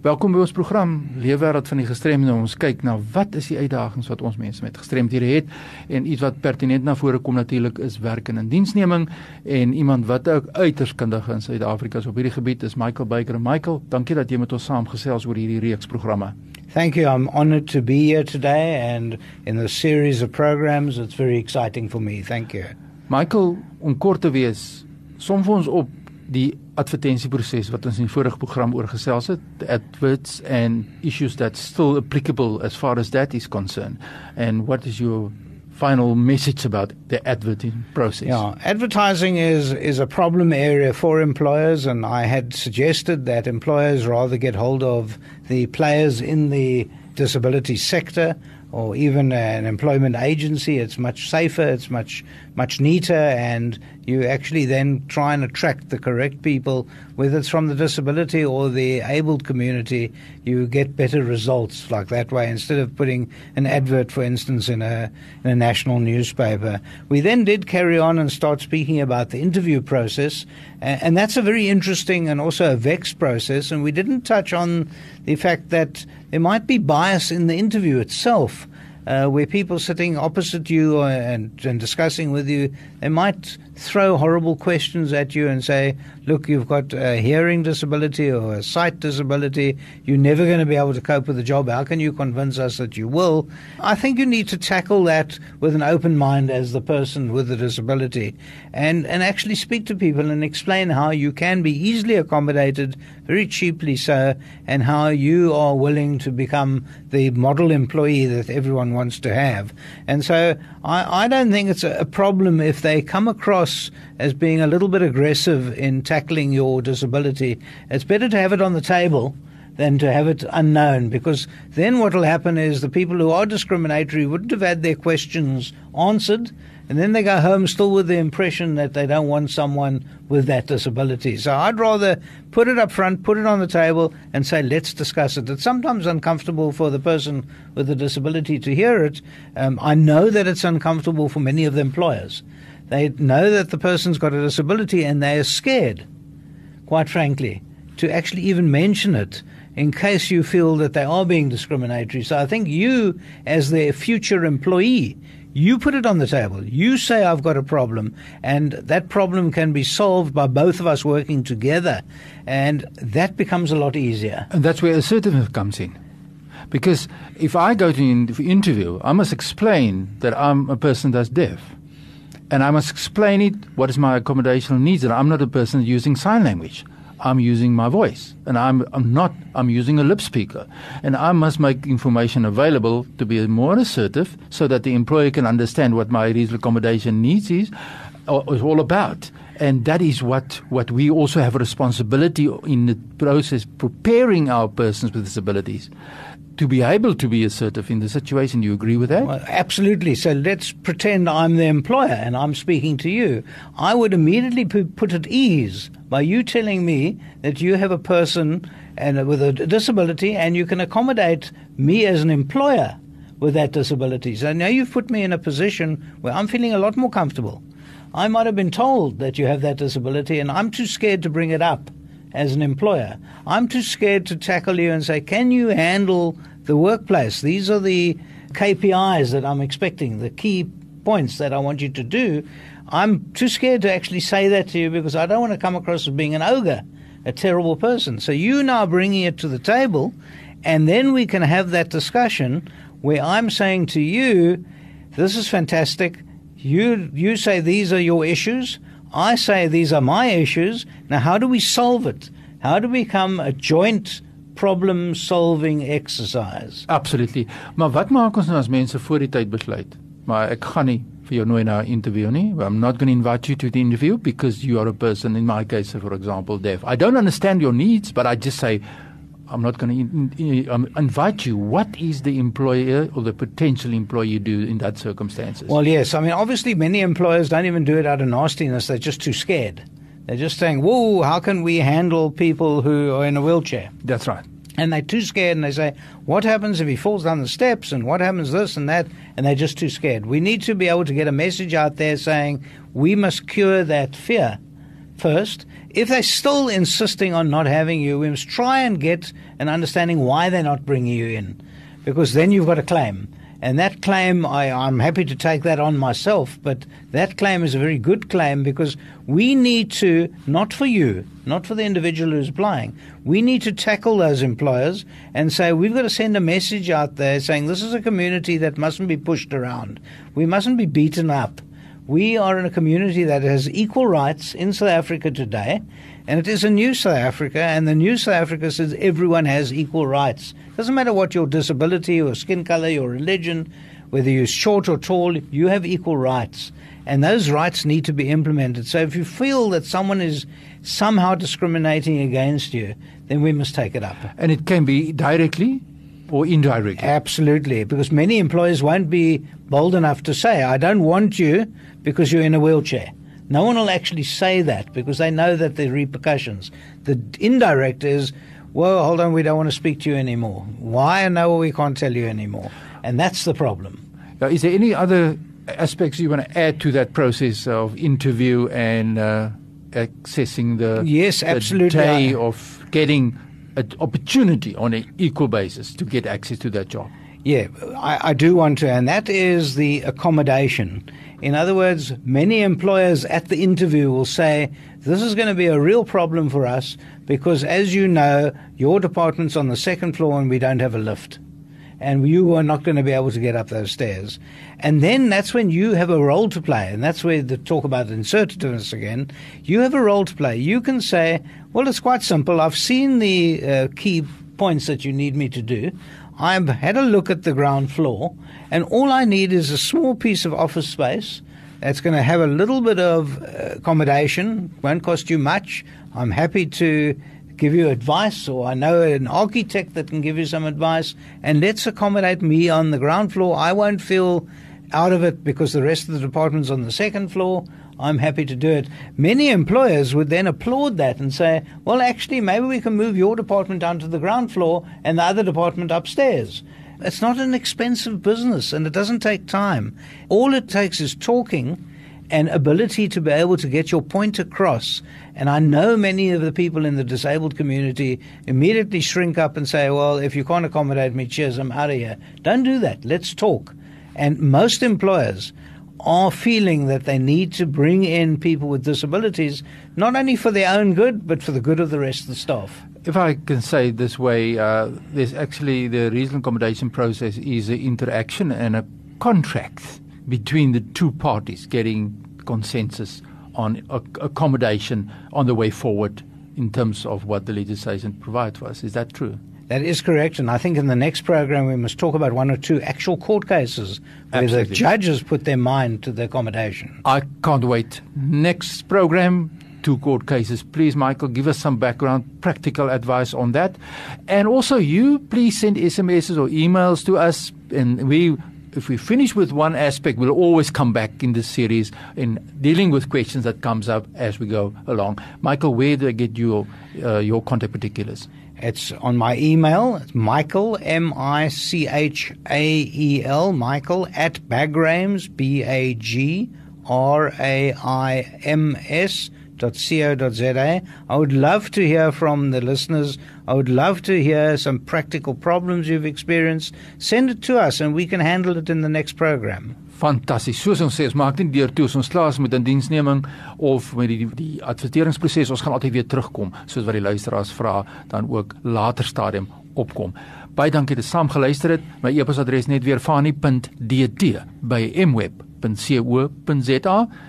Welkom by ons program Leefwêreld van die gestremde. Ons kyk na wat is die uitdagings wat ons mense met gestremdhede het en iets wat pertinent na vore kom natuurlik is werk en indiensneming en iemand wat ook uiters kundig in Suid-Afrika is op hierdie gebied is Michael Baker. Michael, dankie dat jy met ons saamgesels oor hierdie reeks programme. Thank you. I'm honored to be here today and in the series of programs. It's very exciting for me. Thank you. Michael, om kort te wees, som vir ons op die advertensieproses wat ons in die vorige program oor gesels het, adverts and issues that still applicable as far as that is concerned. And what is your final message about the advertising process? Yeah, advertising is is a problem area for employers, and I had suggested that employers rather get hold of the players in the disability sector or even an employment agency. It's much safer, it's much much neater, and you actually then try and attract the correct people, whether it's from the disability or the abled community. You get better results like that way instead of putting an advert, for instance, in a in a national newspaper. We then did carry on and start speaking about the interview process, and that's a very interesting and also a vexed process. And we didn't touch on the fact that there might be bias in the interview itself uh, where people sitting opposite you and, and discussing with you, they might throw horrible questions at you and say, look, you've got a hearing disability or a sight disability. You're never going to be able to cope with the job. How can you convince us that you will? I think you need to tackle that with an open mind as the person with the disability and, and actually speak to people and explain how you can be easily accommodated, very cheaply so, and how you are willing to become the model employee that everyone wants to have. And so I, I don't think it's a, a problem if they come across as being a little bit aggressive in tackling your disability. It's better to have it on the table than to have it unknown because then what will happen is the people who are discriminatory wouldn't have had their questions answered and then they go home still with the impression that they don't want someone with that disability. So I'd rather put it up front, put it on the table, and say, let's discuss it. It's sometimes uncomfortable for the person with the disability to hear it. Um, I know that it's uncomfortable for many of the employers. They know that the person's got a disability and they are scared, quite frankly, to actually even mention it in case you feel that they are being discriminatory. So I think you, as their future employee, you put it on the table. You say, I've got a problem, and that problem can be solved by both of us working together, and that becomes a lot easier. And that's where assertiveness comes in. Because if I go to an interview, I must explain that I'm a person that's deaf. And I must explain it, what is my accommodational needs, and I'm not a person using sign language. I'm using my voice and I'm, I'm not I'm using a lip speaker. And I must make information available to be more assertive so that the employer can understand what my reasonable accommodation needs is or is all about. And that is what what we also have a responsibility in the process preparing our persons with disabilities to be able to be assertive in the situation. Do you agree with that? Well, absolutely. So let's pretend I'm the employer and I'm speaking to you. I would immediately be put at ease by you telling me that you have a person and uh, with a disability and you can accommodate me as an employer with that disability. So now you've put me in a position where I'm feeling a lot more comfortable. I might have been told that you have that disability and I'm too scared to bring it up as an employer. I'm too scared to tackle you and say, can you handle the workplace. These are the KPIs that I'm expecting, the key points that I want you to do. I'm too scared to actually say that to you because I don't want to come across as being an ogre, a terrible person. So you now bringing it to the table, and then we can have that discussion where I'm saying to you, this is fantastic. You you say these are your issues. I say these are my issues. Now, how do we solve it? How do we become a joint problem solving exercise. Absolutely. Maar wat maak ons nou as mense voor die tyd besluit? Maar ek gaan nie vir jou nooi na 'n interview nie. I'm not going to invite you to the interview because you are a person in my case for example deaf. I don't understand your needs, but I just say I'm not going to um, invite you. What is the employer or the potential employee do in that circumstances? Well, yes. I mean, obviously, many employers don't even do it out of nastiness. They're just too scared. They're just saying, whoa, how can we handle people who are in a wheelchair? That's right. And they're too scared and they say, what happens if he falls down the steps and what happens this and that? And they're just too scared. We need to be able to get a message out there saying we must cure that fear first If they're still insisting on not having you, we must try and get an understanding why they're not bringing you in, because then you've got a claim. And that claim, I, I'm happy to take that on myself, but that claim is a very good claim because we need to, not for you, not for the individual who's applying, we need to tackle those employers and say, we've got to send a message out there saying this is a community that mustn't be pushed around. We mustn't be beaten up. We are in a community that has equal rights in South Africa today, and it is a new South Africa, and the new South Africa says everyone has equal rights. Doesn't matter what your disability, your skin color, your religion, whether you're short or tall, you have equal rights. And those rights need to be implemented. So if you feel that someone is somehow discriminating against you, then we must take it up. And it can be directly or indirectly. Absolutely, because many employers won't be bold enough to say, I don't want you because you're in a wheelchair. No one will actually say that because they know that the repercussions. The indirect is, well, hold on, we don't want to speak to you anymore. Why? No, we can't tell you anymore. And that's the problem. Now, is there any other aspects you want to add to that process of interview and uh, accessing the, yes, absolutely. The day of getting an opportunity on an equal basis to get access to that job? Yeah, I, I do want to, and that is the accommodation. In other words, many employers at the interview will say, This is going to be a real problem for us because, as you know, your department's on the second floor and we don't have a lift. And you are not going to be able to get up those stairs. And then that's when you have a role to play. And that's where the talk about insertiveness again. You have a role to play. You can say, Well, it's quite simple. I've seen the uh, key points that you need me to do. I've had a look at the ground floor, and all I need is a small piece of office space that's going to have a little bit of uh, accommodation, won't cost you much. I'm happy to give you advice, or I know an architect that can give you some advice, and let's accommodate me on the ground floor. I won't feel out of it because the rest of the department's on the second floor. I'm happy to do it. Many employers would then applaud that and say, well, actually, maybe we can move your department down to the ground floor and the other department upstairs. It's not an expensive business and it doesn't take time. All it takes is talking and ability to be able to get your point across. And I know many of the people in the disabled community immediately shrink up and say, well, if you can't accommodate me, cheers, I'm out of here. Don't do that. Let's talk. And most employers are feeling that they need to bring in people with disabilities, not only for their own good, but for the good of the rest of the staff. If I can say this way, uh, there's actually the regional accommodation process is an interaction and a contract between the two parties getting consensus on accommodation on the way forward in terms of what the legislation provides for us. Is that true? That is correct, and I think in the next program we must talk about one or two actual court cases where Absolutely. the judges put their mind to the accommodation. I can't wait. Next program, two court cases. Please, Michael, give us some background, practical advice on that. And also, you please send SMSs or emails to us, and we if we finish with one aspect, we'll always come back in this series in dealing with questions that comes up as we go along. Michael, where do I get your uh, your contact particulars? It's on my email. It's Michael M I C H A E L Michael at Bagraims B A G R A I M S co.za. I would love to hear from the listeners. I would love to hear some practical problems you've experienced. Send it to us and we can handle it in the next program. Fantasties. Soos ons sê, ons maak nie deur toe ons klaar is met 'n diensneming of met die die adverteringsproses. Ons gaan altyd weer terugkom soos wat die luisteraars vra, dan ook later stadium opkom. Baie dankie dat jy saam geluister het. My e-posadres net weer fani.dt by mweb.co.za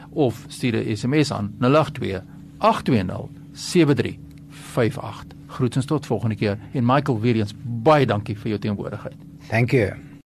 of stuur 'n SMS aan 082 820 7358. Groetens tot volgende keer en Michael weer eens baie dankie vir jou teenwoordigheid. Thank you.